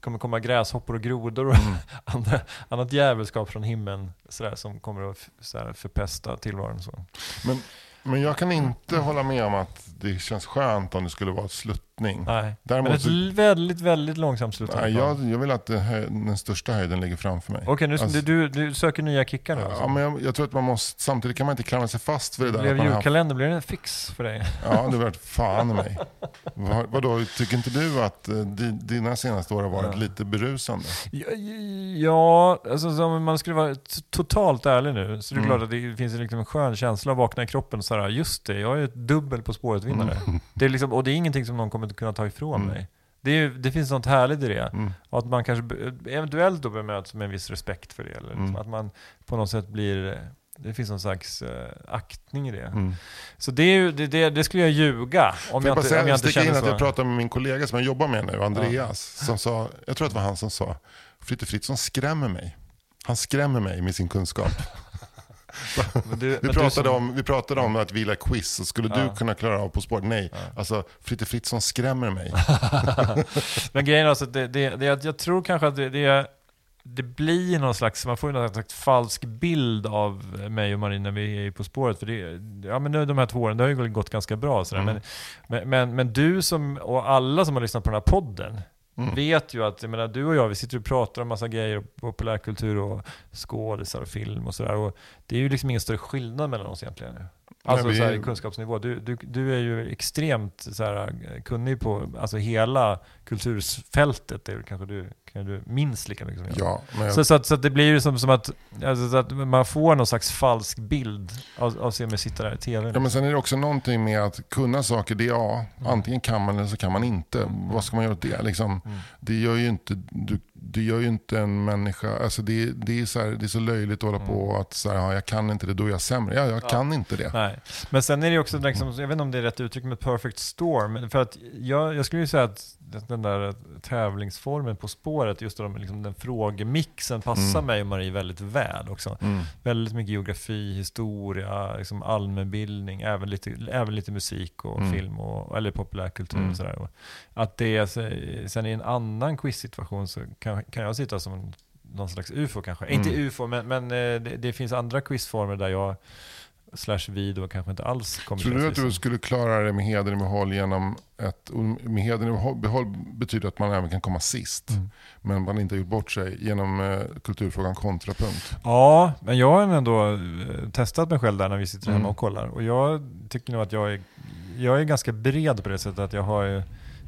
kommer komma gräshoppor och grodor och Mm. <laughs> andra, annat djävulskap från himlen sådär, som kommer att sådär, förpesta tillvaron. Så. Men, men jag kan inte hålla med om att det känns skönt om det skulle vara ett sluttning. Nej. Däremot Men ett så- väldigt, väldigt långsamt slutande Nej, jag, jag vill att här, den största höjden ligger framför mig. Okej, nu, Alltså- du, du söker nya kickar nu alltså. Ja, men jag, jag tror att man måste, samtidigt kan man inte klamra sig fast vid det där. Blev haft- julkalender, blev det en fix för dig? Ja, det var <laughs> fan i mig. Vad, vadå, tycker inte du att eh, di, dina senaste år har varit Ja. lite berusande? Ja, ja alltså så om man skulle vara totalt ärlig nu, så det är Mm. klart att det finns liksom en skön känsla att vakna i kroppen och sådär, just det, jag är ett dubbel På spåret-vinnare. Det är liksom, och det är ingenting som någon kommer att kunna ta ifrån Mm. mig. Det, ju- det finns något härligt i det. Mm. Att man kanske eventuellt då bemöts med en viss respekt för det. Eller liksom Mm. att man på något sätt blir, det finns någon slags eh, aktning i det. Mm. Så det, ju, det, det, skulle jag ljuga om jag jag inte, om jag inte sticka in kände att så. jag pratade med min kollega som jag jobbar med nu, Andreas, som sa, jag tror att det var han som sa, Fritte Fritzson skrämmer mig. Han skrämmer mig med sin kunskap. <laughs> <laughs> Du, Vi pratade, som- om, vi pratade om att vi gillar quiz, skulle Ja. du kunna klara av På spåret? Nej, alltså Fritte Fritzson skrämmer mig. <laughs> Men grejen är alltså att det, det, det, jag- jag tror kanske att det, det, det blir någon slags, man får ju någon slags falsk bild av mig och Marie när vi är På spåret. För det, ja men nu de här två åren, det har ju gått ganska bra. Sådär. Mm. Men, men, men, men du som, och alla som har lyssnat på den här podden, Mm. vet ju att, jag menar, du och jag, vi sitter och pratar om massa grejer, populärkultur och skådisar och film och sådär. Och det är ju liksom ingen större skillnad mellan oss egentligen. nu. Alltså Nej, vi så kunskapsnivå. Du, du, du är ju extremt så kunnig på alltså hela kulturfältet. Är kanske du, kan du minst lika mycket som jag. Ja, men Så, så, att, så att det blir ju som, som att, alltså, så att man får någon slags falsk bild av, av sig med sitta där i TV. Ja, men sen är det också någonting med att kunna saker, det är ja, Mm. antingen kan man eller så kan man inte. Vad ska man göra åt det? Liksom, Mm. det, gör ju inte, du, det gör ju inte en människa, alltså det, det, är så här, det är så löjligt att hålla på att så här, ja, jag kan inte det, då är jag sämre. Ja, jag Mm. Ja. kan inte det. Nej. Men sen är det också, liksom, jag vet inte om det är rätt uttryck med perfect storm, för att jag, jag skulle ju säga att den där tävlingsformen På spåret, just de, liksom, den frågemixen passar Mm. mig och Marie väldigt väl också. Mm. Väldigt mycket geografi, historia, liksom allmänbildning, även lite, även lite musik och Mm. film och, eller populärkultur Mm. och sådär. Att det är, så- sen i en annan quizsituation så kan, kan jag sitta som någon slags ufo kanske. Mm. Inte ufo, men, men eh, det, det finns andra quizformer där jag slash vi då kanske inte alls kommer Tror du att du som- skulle klara det med heder i behåll genom ett, med heder i behåll- betyder att man även kan komma sist. Mm. Men man inte gjort bort sig genom eh, kulturfrågan kontrapunkt. Ja, men jag har ändå eh, testat mig själv där när vi sitter hemma Mm. och kollar. Och jag tycker nog att jag är, jag är ganska bred på det sättet att jag har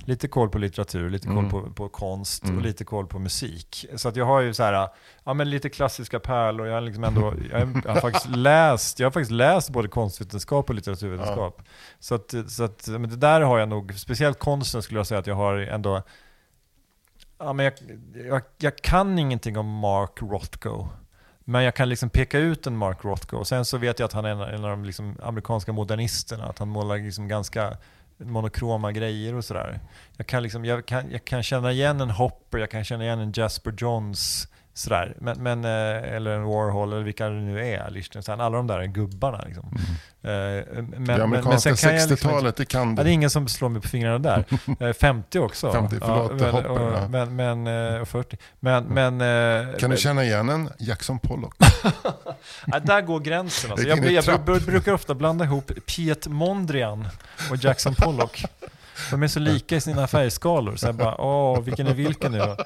lite koll på litteratur, lite koll Mm. på, på konst Mm. och lite koll på musik. Så att jag har ju så här, ja men lite klassiska pärlor. Jag har liksom ändå, jag jag har <laughs> faktiskt läst, jag har faktiskt läst både konstvetenskap och litteraturvetenskap. Så att, så att men det där har jag nog, speciellt konsten skulle jag säga att jag har ändå, ja men jag, jag, jag kan ingenting om Mark Rothko. Men jag kan liksom peka ut en Mark Rothko. Och sen så vet jag att han är en, en av de liksom amerikanska modernisterna. Att han målar liksom ganska monokroma grejer och sådär. Jag kan, liksom, jag, kan, jag kan känna igen en Hopper, jag kan känna igen en Jasper Johns Sådär. Men, men, eh, eller en Warhol eller vilka det nu är, Liechtenstein, alla de där gubbarna. Liksom. Mm. Eh, Men, det amerikanska kan jag 60-talet, inte- det kan Ja, du. det är ingen som slår mig på fingrarna där. <laughs> Eh, 50 också. 50, förlåt, men, hopper, och, ja. men, men, eh, och 40. Men, men, eh, Kan du känna igen en Jackson Pollock? <laughs> Ja, där går gränsen. Alltså. Jag, jag, br- brukar ofta blanda ihop Piet Mondrian och Jackson Pollock. <laughs> De är så lika i sina färgskalor, så jag bara, åh, vilken är vilken nu då?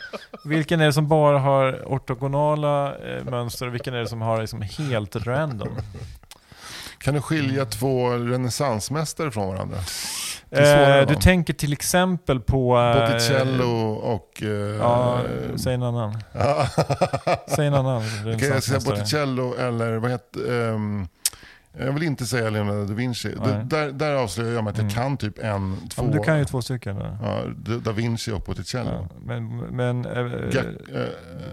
Vilken är det som bara har ortogonala eh, mönster och vilken är det som har liksom helt random? Kan du skilja två renässansmästare från varandra? Eh, du tänker till exempel på... eh, Botticello och... eh, Ja, säg en annan. <laughs> Säg en annan. Kan jag säga renässansmästare. Botticello eller vad heter... ehm, jag vill inte säga Leonardo da Vinci. Det, där, där avslöjar jag mig att jag Mm. kan typ en, Ja, två. men du kan ju två stycken. Då. ja, da Vinci och Botticello. Ja, men, men eh, Gac-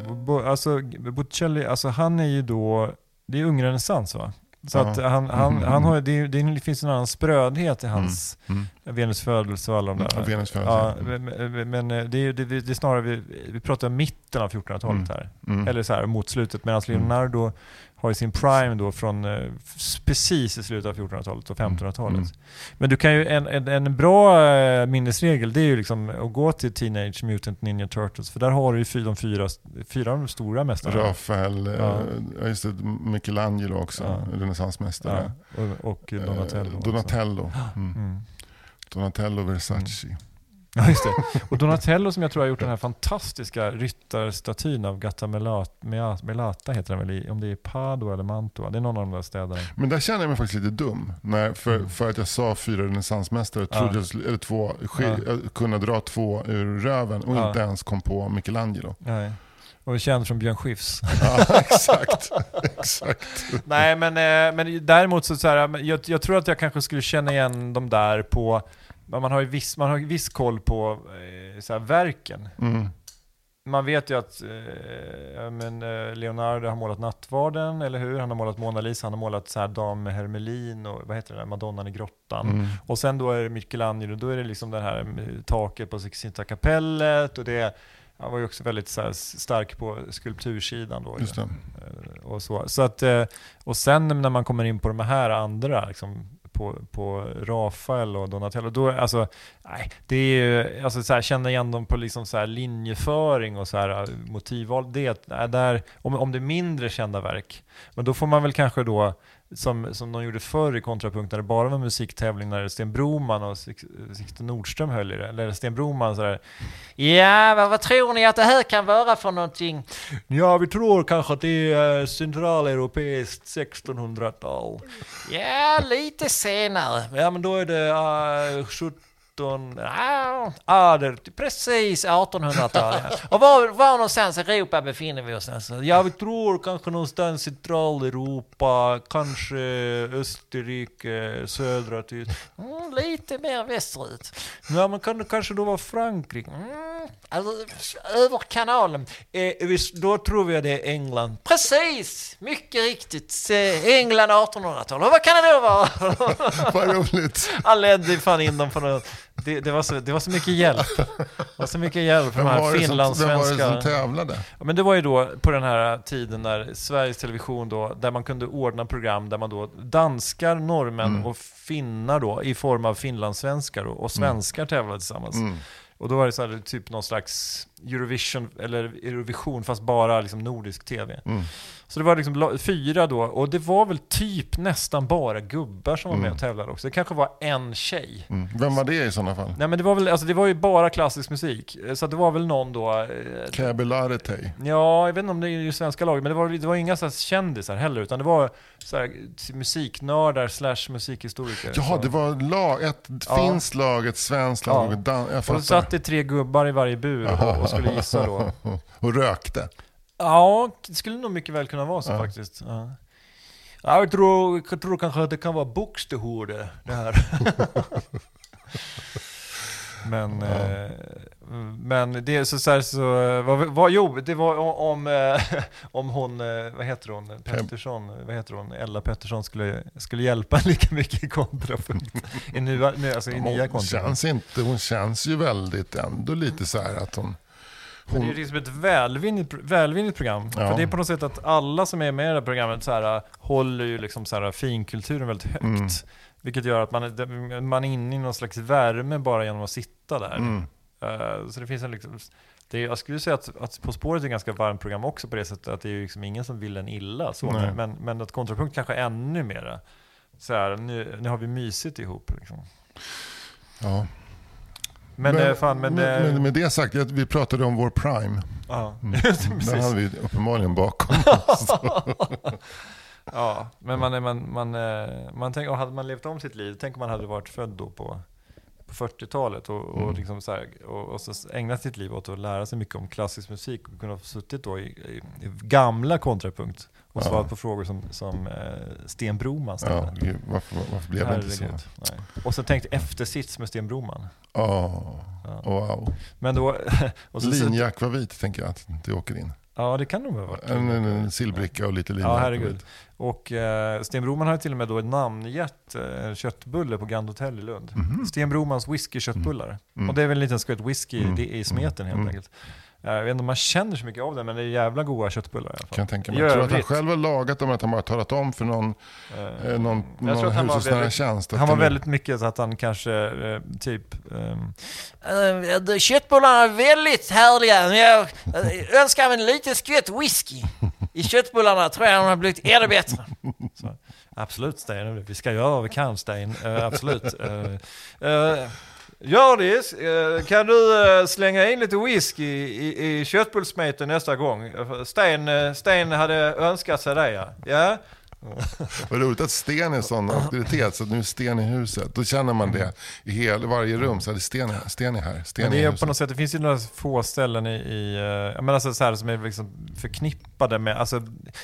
eh, Bo, alltså, Botticelli, alltså han är ju då, det är ung renässans va? Så Ja. att han, han, Mhm. han har, det, det finns en annan sprödhet i hans mm. Venus födelse och alla de där. Mm, Venus ja, födelse. men, men- men eh, det, är, det, det är snarare, vi, vi pratar om mitten av 1400-talet Mm. här. Mm. Eller så här mot slutet, medan Mm. Leonardo har ju sin prime då från eh, precis i slutet av 1400-talet och 1500-talet. Mm. Men du kan ju, en, en, en bra eh, minnesregel det är ju liksom att gå till Teenage Mutant Ninja Turtles, för där har du ju de fyra, fyra av de stora mästarna. Rafael, eh, Ja. ja. just det, Michelangelo också, Ja. renässansmästare. Ja, och, och Eh, Donatello. också. Donatello. <gasps> Mm. Mm. Donatello Versace. Ja, just det. Och Donatello som jag tror har gjort den här fantastiska ryttarstatyn av Gatta Melata, Mea- Melata heter den väl, om det är Padua eller Mantua. Det är någon av de där städerna. Men där känner jag mig faktiskt lite dum. När, för, för att jag sa fyra renässansmästare, Mm. Ja. trodde jag, eller två, Ja. jag kunde dra två ur röven och Ja. inte ens kom på Michelangelo. Nej. Och är känd från Björn Skifs. <laughs> Ja, exakt. exakt. Nej, men, eh, men däremot så, så här, jag, jag tror att jag kanske skulle känna igen dem där på, men man har ju viss, man har viss koll på eh, så här, verken. Mm. Man vet ju att eh, men, eh, Leonardo har målat Nattvarden, eller hur? Han har målat Mona Lisa, han har målat så här Dam Hermelin och vad heter det, där, Madonnan i grottan. Mm. Och sen då är det Michelangelo, då är det liksom det här eh, taket på Sixtinta kapellet och det han var ju också väldigt så här, stark på skulptursidan då. Eh, Och, så. Så att, och sen när man kommer in på de här andra, liksom, på, på Rafael och Donatello, då, alltså, nej, det är ju, alltså så här, känna igen dem på liksom så här linjeföring och så här äh, motivval, det, där, om, om det är mindre kända verk, men då får man väl kanske då, som, som de gjorde förr i Kontrapunkt, när det bara var musiktävling, när Sten Broman och Six- Sixten Nordström höll i det, eller Sten Broman sådär Ja, vad, vad tror ni att det här kan vara för någonting? Ja, vi tror kanske att det är centraleuropeiskt 1600-tal. Ja, lite senare. Ja, men då är det uh, 17... Ja, ah, det är precis 1800-tal. Ja. Och var, var någonstans i Europa befinner vi oss? Alltså? Ja, vi tror kanske någonstans i Centraleuropa, kanske Österrike, södra Tyskland. Mm, lite mer västerut. Ja, men kan det kanske då vara Frankrike? Mm, alltså, över kanalen. Eh, visst, då tror vi att det är England. Precis! Mycket riktigt. England 1800-tal. Och vad kan det då vara? <laughs> Vad roligt. Han ledde fan in dem på något. Det, det, var så, det var så mycket hjälp. Det var så mycket hjälp Vem de här som, vem var det som tävlade? Ja, men det var ju då på den här tiden när Sveriges Television då, där man kunde ordna program där man då danskar, norrmän Mm. och finnar då i form av finlandssvenskar då, och svenskar tävlade tillsammans. Mm. Och då var det så här, typ någon slags Eurovision, eller Eurovision fast bara liksom nordisk tv. Mm. Så det var liksom fyra då, och det var väl typ nästan bara gubbar som var med Mm. och tävlade också. Det kanske var en tjej. Mm. Vem var det i sådana fall? Nej men det var väl, alltså det var ju bara klassisk musik. Så det var väl någon då, eh, Käbelarete. Ja, jag vet inte om det är ju svenska laget, men det var, det var inga så kändisar heller, utan det var så här, musiknördar slash musikhistoriker. Jaha, så. det var lag, ett Ja. finskt lag, ett svenskt lag Ja. och ett dan- Jag Och så satt det tre gubbar i varje bur och, och <laughs> skulle gissa då. <laughs> och rökte. Ja, det skulle nog mycket väl kunna vara så Ja. faktiskt. Ja. Ja, jag, tror, jag tror kanske att det kan vara Buxtehude, det här. <laughs> men, eh, men det är så, så, här, så vad, vad, jo, det var om, eh, <laughs> om hon, eh, vad heter hon, Pettersson, vad heter hon, Ella Pettersson skulle, skulle hjälpa lika mycket i kontrapunkt. I, nu, alltså i nya kontrapunkt. känns inte, hon känns ju väldigt ändå lite så här att hon Men det är liksom ett välvinnigt, välvinnigt program. Ja. För det är på något sätt att alla som är med i det här programmet så här, håller ju liksom så här, finkulturen väldigt högt. Mm. Vilket gör att man man är inne i någon slags värme bara genom att sitta där. Mm. Eh, så det finns en liksom, det är, jag skulle säga att, att På spåret är ett ganska varmt program också på det sättet att det är liksom ingen som vill en illa. Så, Nej. men, men att kontrapunkt kanske ännu mera. Så här, nu, nu har vi mysigt ihop. Liksom. Ja. Men, men, fan, men, med, eh, med, med det sagt, vi pratade om vår prime. ja, Mm. <laughs> Den hade vi uppenbarligen bakom. <laughs> <laughs> Ja, men man, man, man, eh, man tänker, hade man levt om sitt liv, tänk om man hade varit född då på, på 40-talet och, och, Mm. liksom så här, och, och så ägnat sitt liv åt att lära sig mycket om klassisk musik och kunna ha suttit då i, i, i gamla kontrapunkt och Ja. svarat på frågor som, som eh, Sten Broman ställde. Ja, varför, varför blev det inte så? Nej. Och så tänkt eftersits med Sten Broman. Oh, Ja. wow. Men då... <laughs> och så, Linjack var vit tänker jag att det åker in. ja, det kan nog ha varit. En, en, en sillbricka och lite linjack. Ja, herregud. Och eh, Sten Broman har till och med då namngett eh, köttbulle på Grand Hotel i Lund. Mhm. Sten Bromans whiskyköttbullar. Mm. Och det är väl en liten skvätt whisky Mm. det är i smeten helt Mm. enkelt. Jag vet inte om man känner så mycket av det, men det är jävla goda köttbullar i alla fall. Kan jag tänka mig. Jag tror att han själv har lagat dem, att han bara talat om för någon, Eh, eh, någon, jag tror någon att han var hushållsnära väldigt- tjänst. att Han var väldigt mycket så att han kanske eh, typ... ehm, "Eh, köttbullarna är väldigt härliga, men jag eh, önskar mig en liten skvätt whisky. I köttbullarna tror jag de har blivit ännu bättre. Så, absolut Sten, vi ska göra vad vi kan Sten. Eh, absolut. Uh, Hjördis, eh, kan du eh, slänga in lite whisky i, i köttbullsmeten nästa gång? Sten, eh, Sten hade önskat sig det ja. ja? Vad roligt att Sten är sån auktoritet, så att nu är Sten i huset. Då känner man det i hel, varje rum, så är det Sten, Sten är här. Sten Men det är på något sätt, det finns ju några få ställen i, i eh, jag menar alltså så här som är liksom förknippade med, alltså,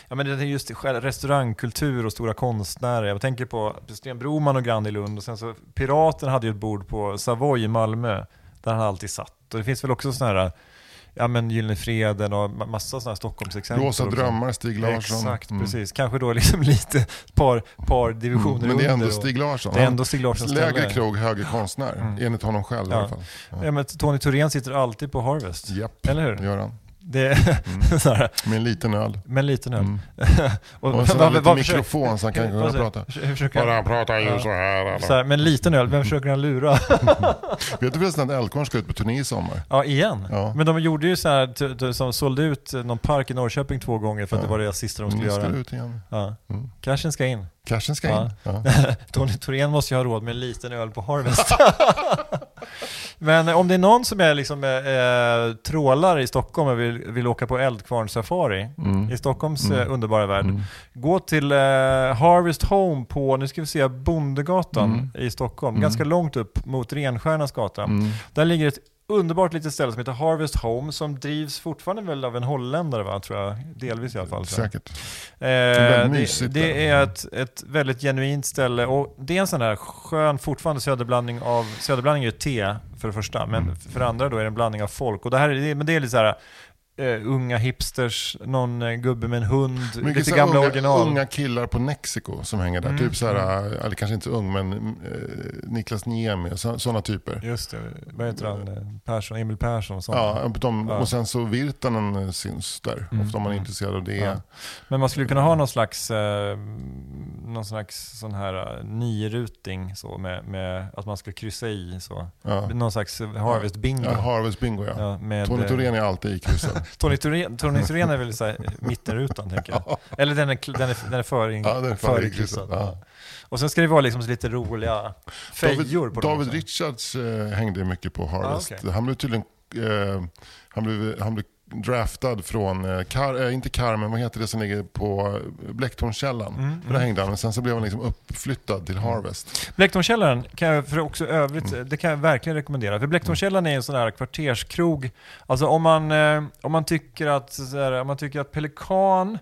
ja men det är just restaurangkultur och stora konstnärer. Jag tänker på Sten Broman och Grand i Lund och sen så Piraten hade ju ett bord på Savoy i Malmö där han alltid satt. Och det finns väl också sådana här, ja men Gyllene Freden och ma- massa sådana här Stockholmsexempel. Rosa drömmar, Stig Larsson. Exakt, Mm. precis. Kanske då liksom <laughs> lite par, par divisioner Mm, Men det är ändå Stig Larsson. Det är ändå Stig Larssons Lägre krog, högre konstnär. Mm. Enligt honom själv i Ja. alla fall. Ja, men Tony Thorén sitter alltid på Harvest. Japp, Eller hur? gör han. Det är <laughs> så här, Med en liten öl. med en liten öl. Mm. <laughs> och, Och så vad- har lite vad försöker- mikrofon så han kan kunna prata. hur försöker Bara han pratar ju Ja. så här. eller? så här, med en liten öl, vem försöker han lura? <laughs> Vet du förresten att Eldkvarn ska ut på turné i sommar? ja, igen. Ja. Men de gjorde ju så här, t- t- som sålde ut någon park i Norrköping två gånger för att Ja. det var det sista de skulle ska göra. ut igen. Ja. Mm. Cashen ska in. Cashen ska Ja. in. Ja. Tony Thorén måste ju ha råd med en liten öl på Harvest. Men om det är någon som är liksom eh, trålare i Stockholm och vill, vill åka på eldkvarn-safari Mm. i Stockholms Mm. eh, underbara värld. Mm. Gå till eh, Harvest Home på, nu ska vi se, Bondegatan Mm. i Stockholm. Mm. Ganska långt upp mot Renstjärnas gata. Mm. Där ligger ett underbart litet ställe som heter Harvest Home som drivs fortfarande väl av en holländare va, tror jag. Delvis i alla fall. Säkert. Eh, det, det är ett, ett väldigt genuint ställe och det är en sån här skön, fortfarande söderblandning av, söderblandning är ju te för det första, men Mm. för det andra då är det en blandning av folk. Och det här är, det- men det är lite så här eh, unga hipsters, någon eh, gubbe med en hund, Mycket lite gamla unga, original. unga killar på Mexico som hänger där. Mm, Typ så här, eller kanske inte så ung, men eh, Niklas Niemi, sådana typer. Just det, vad heter han? Eh, Persson, Emil Persson och sånt. Ja, de, Ja. och sen så Virtanen eh, syns där, Mm, ofta om man är mm. intresserad av det. Ja. Men man skulle kunna ha någon slags, eh, någon slags sån här eh, niruting så med, med att man ska kryssa i så. Ja. Någon slags Harvest bingo. Ja, Harvest Bingo ja. Ja, med, Tony eh, Thorén är alltid ikryssad. <laughs> Tony Thorén, Tony är väl så här, mittenrutan tänker jag. <laughs> Eller den är, den är, den är för, Ja, den är ja. Och sen ska det vara liksom så lite roliga fejor David, David. Richards eh, hängde mycket på Harvest. Ah, okej. Han blev tydligen eh, han blev, han blev draftad från, eh, Kar, eh, inte Carmen, vad heter det som ligger på Blecktornskällan? Mm, där hängde han, men sen så blev han liksom uppflyttad till Harvest. Blecktornkällaren kan jag för också övrigt, det kan jag verkligen rekommendera. För Blecktornkällaren är en sån här kvarterskrog. Alltså om man, eh, om man tycker att, här, om man tycker att Pelikan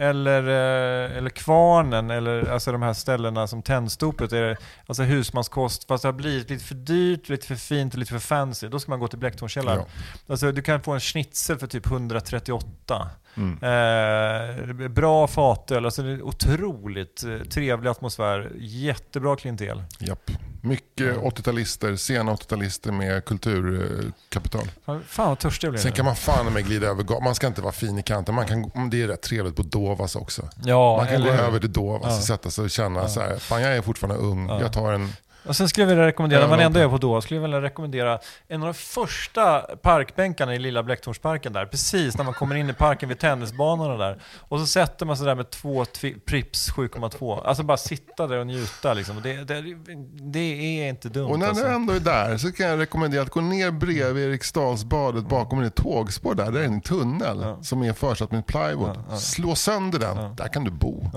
eller, eh, eller Kvarnen eller alltså de här ställena som Tändstopet är alltså husmanskost fast det har blivit lite för dyrt, lite för fint och lite för fancy. Då ska man gå till Blecktornkällaren. Ja. Alltså du kan få en schnitzel för typ 138. Eh, bra fatöl, alltså det är otroligt eh, trevlig atmosfär, jättebra klientel. Japp. Mycket 80-talister, sena 80-talister med kulturkapital. Fan vad törstig jag blev Sen kan man fan med glida över Man ska inte vara fin i kanten. Man kan, det är rätt trevligt på Dovas också. Ja, Man kan gå eller hur? över till Dovas Ja. och sätta sig och känna så här, fan jag är fortfarande ung, Ja. jag tar en... Och sen skulle jag vilja rekommendera, när man ändå är på då, skulle jag vilja rekommendera en av de första parkbänkarna i lilla Blecktornsparken där, precis när man kommer in i parken vid tennisbanorna där. Och så sätter man sig där med två Prips 7,2. Alltså bara sitta där och njuta liksom. Det, det, det är inte dumt Och när alltså. du ändå är där så kan jag rekommendera att gå ner bredvid Eriksdalsbadet bakom ett tågspår där. Där är en tunnel Ja. som är försatt med plywood. Ja, ja. Slå sönder den, där kan du bo. <laughs>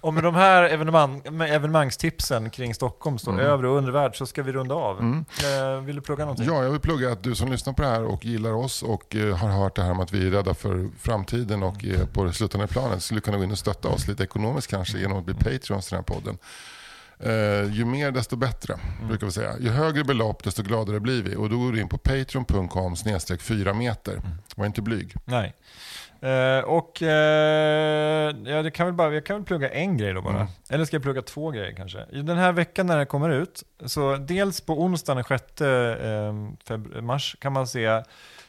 Och med de här evenemang, evenemangstipsen kring Stockholm, så övre och undervärld, så ska vi runda av. Eh, vill du plugga någonting? Ja, jag vill plugga att du som lyssnar på det här och gillar oss och eh, har hört det här med att vi är rädda för framtiden och är på det slutande planet skulle kunna gå in och stötta oss lite ekonomiskt kanske genom att bli Patreons till den här podden. Eh, ju mer desto bättre, brukar vi säga. Ju högre belopp desto gladare blir vi. Och då går du in på patreon.com snedstreck 4 meter. Var inte blyg. Nej. Eh, och eh, ja, det kan väl bara, jag kan väl plugga en grej då bara. Mm. Eller ska jag plugga två grejer kanske? Den här veckan när det kommer ut, så dels på onsdagen den 6 eh, mars kan man se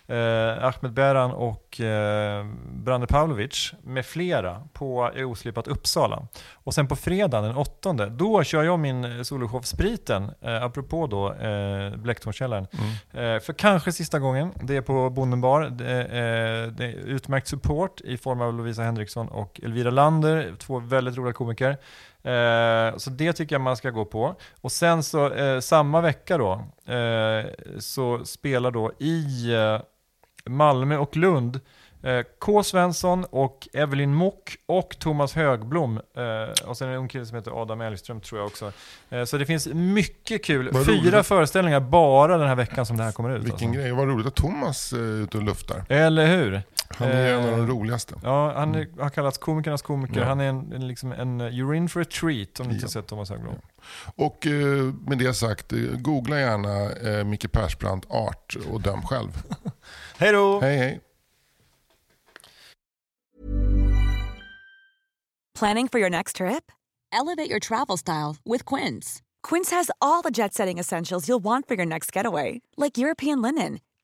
eh, Ahmed Beran och eh, Brande Pavlovic med flera på Oslipat Uppsala. Och sen på fredagen den 8, då kör jag min soloshow Spriten, eh, apropå då eh, Blecktornskällaren. Eh, för kanske sista gången. Det är på Bonden bar. Det eh, det är utmärkt support i form av Lovisa Henriksson och Elvira Lander, två väldigt roliga komiker. Eh, så det tycker jag man ska gå på. Och sen så eh, samma vecka då, eh, så spelar då i eh, Malmö och Lund eh, K. Svensson och Evelyn Mock och Thomas Högblom. Eh, och sen en kille som heter Adam Elgström tror jag också. Eh, så det finns mycket kul. Vad Fyra roligt. föreställningar bara den här veckan som det här kommer ut. Vilken alltså. grej. Vad roligt att Thomas är ute och luftar. Eller hur? Han är Eh, en av de roligaste. Ja, han är, har kallats komikernas komiker. Ja. Han är en, en, liksom en you're in for a treat om ni inte Ja. sett Thomas Högblom. Och eh, med det sagt, eh, googla gärna eh, Micke Persbrandt art och döm själv. <laughs> Hej då! Hej hej. Planning for your next trip? Elevate your travel style with Quince. Quince has all the jet setting essentials you'll want for your next getaway, like European linen,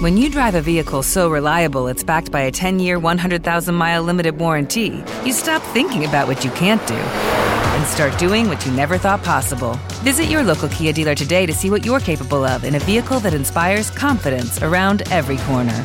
When you drive a vehicle so reliable it's backed by a 10 year, 100,000 mile limited warranty, you stop thinking about what you can't do and start doing what you never thought possible. Visit your local Kia dealer today to see what you're capable of in a vehicle that inspires confidence around every corner.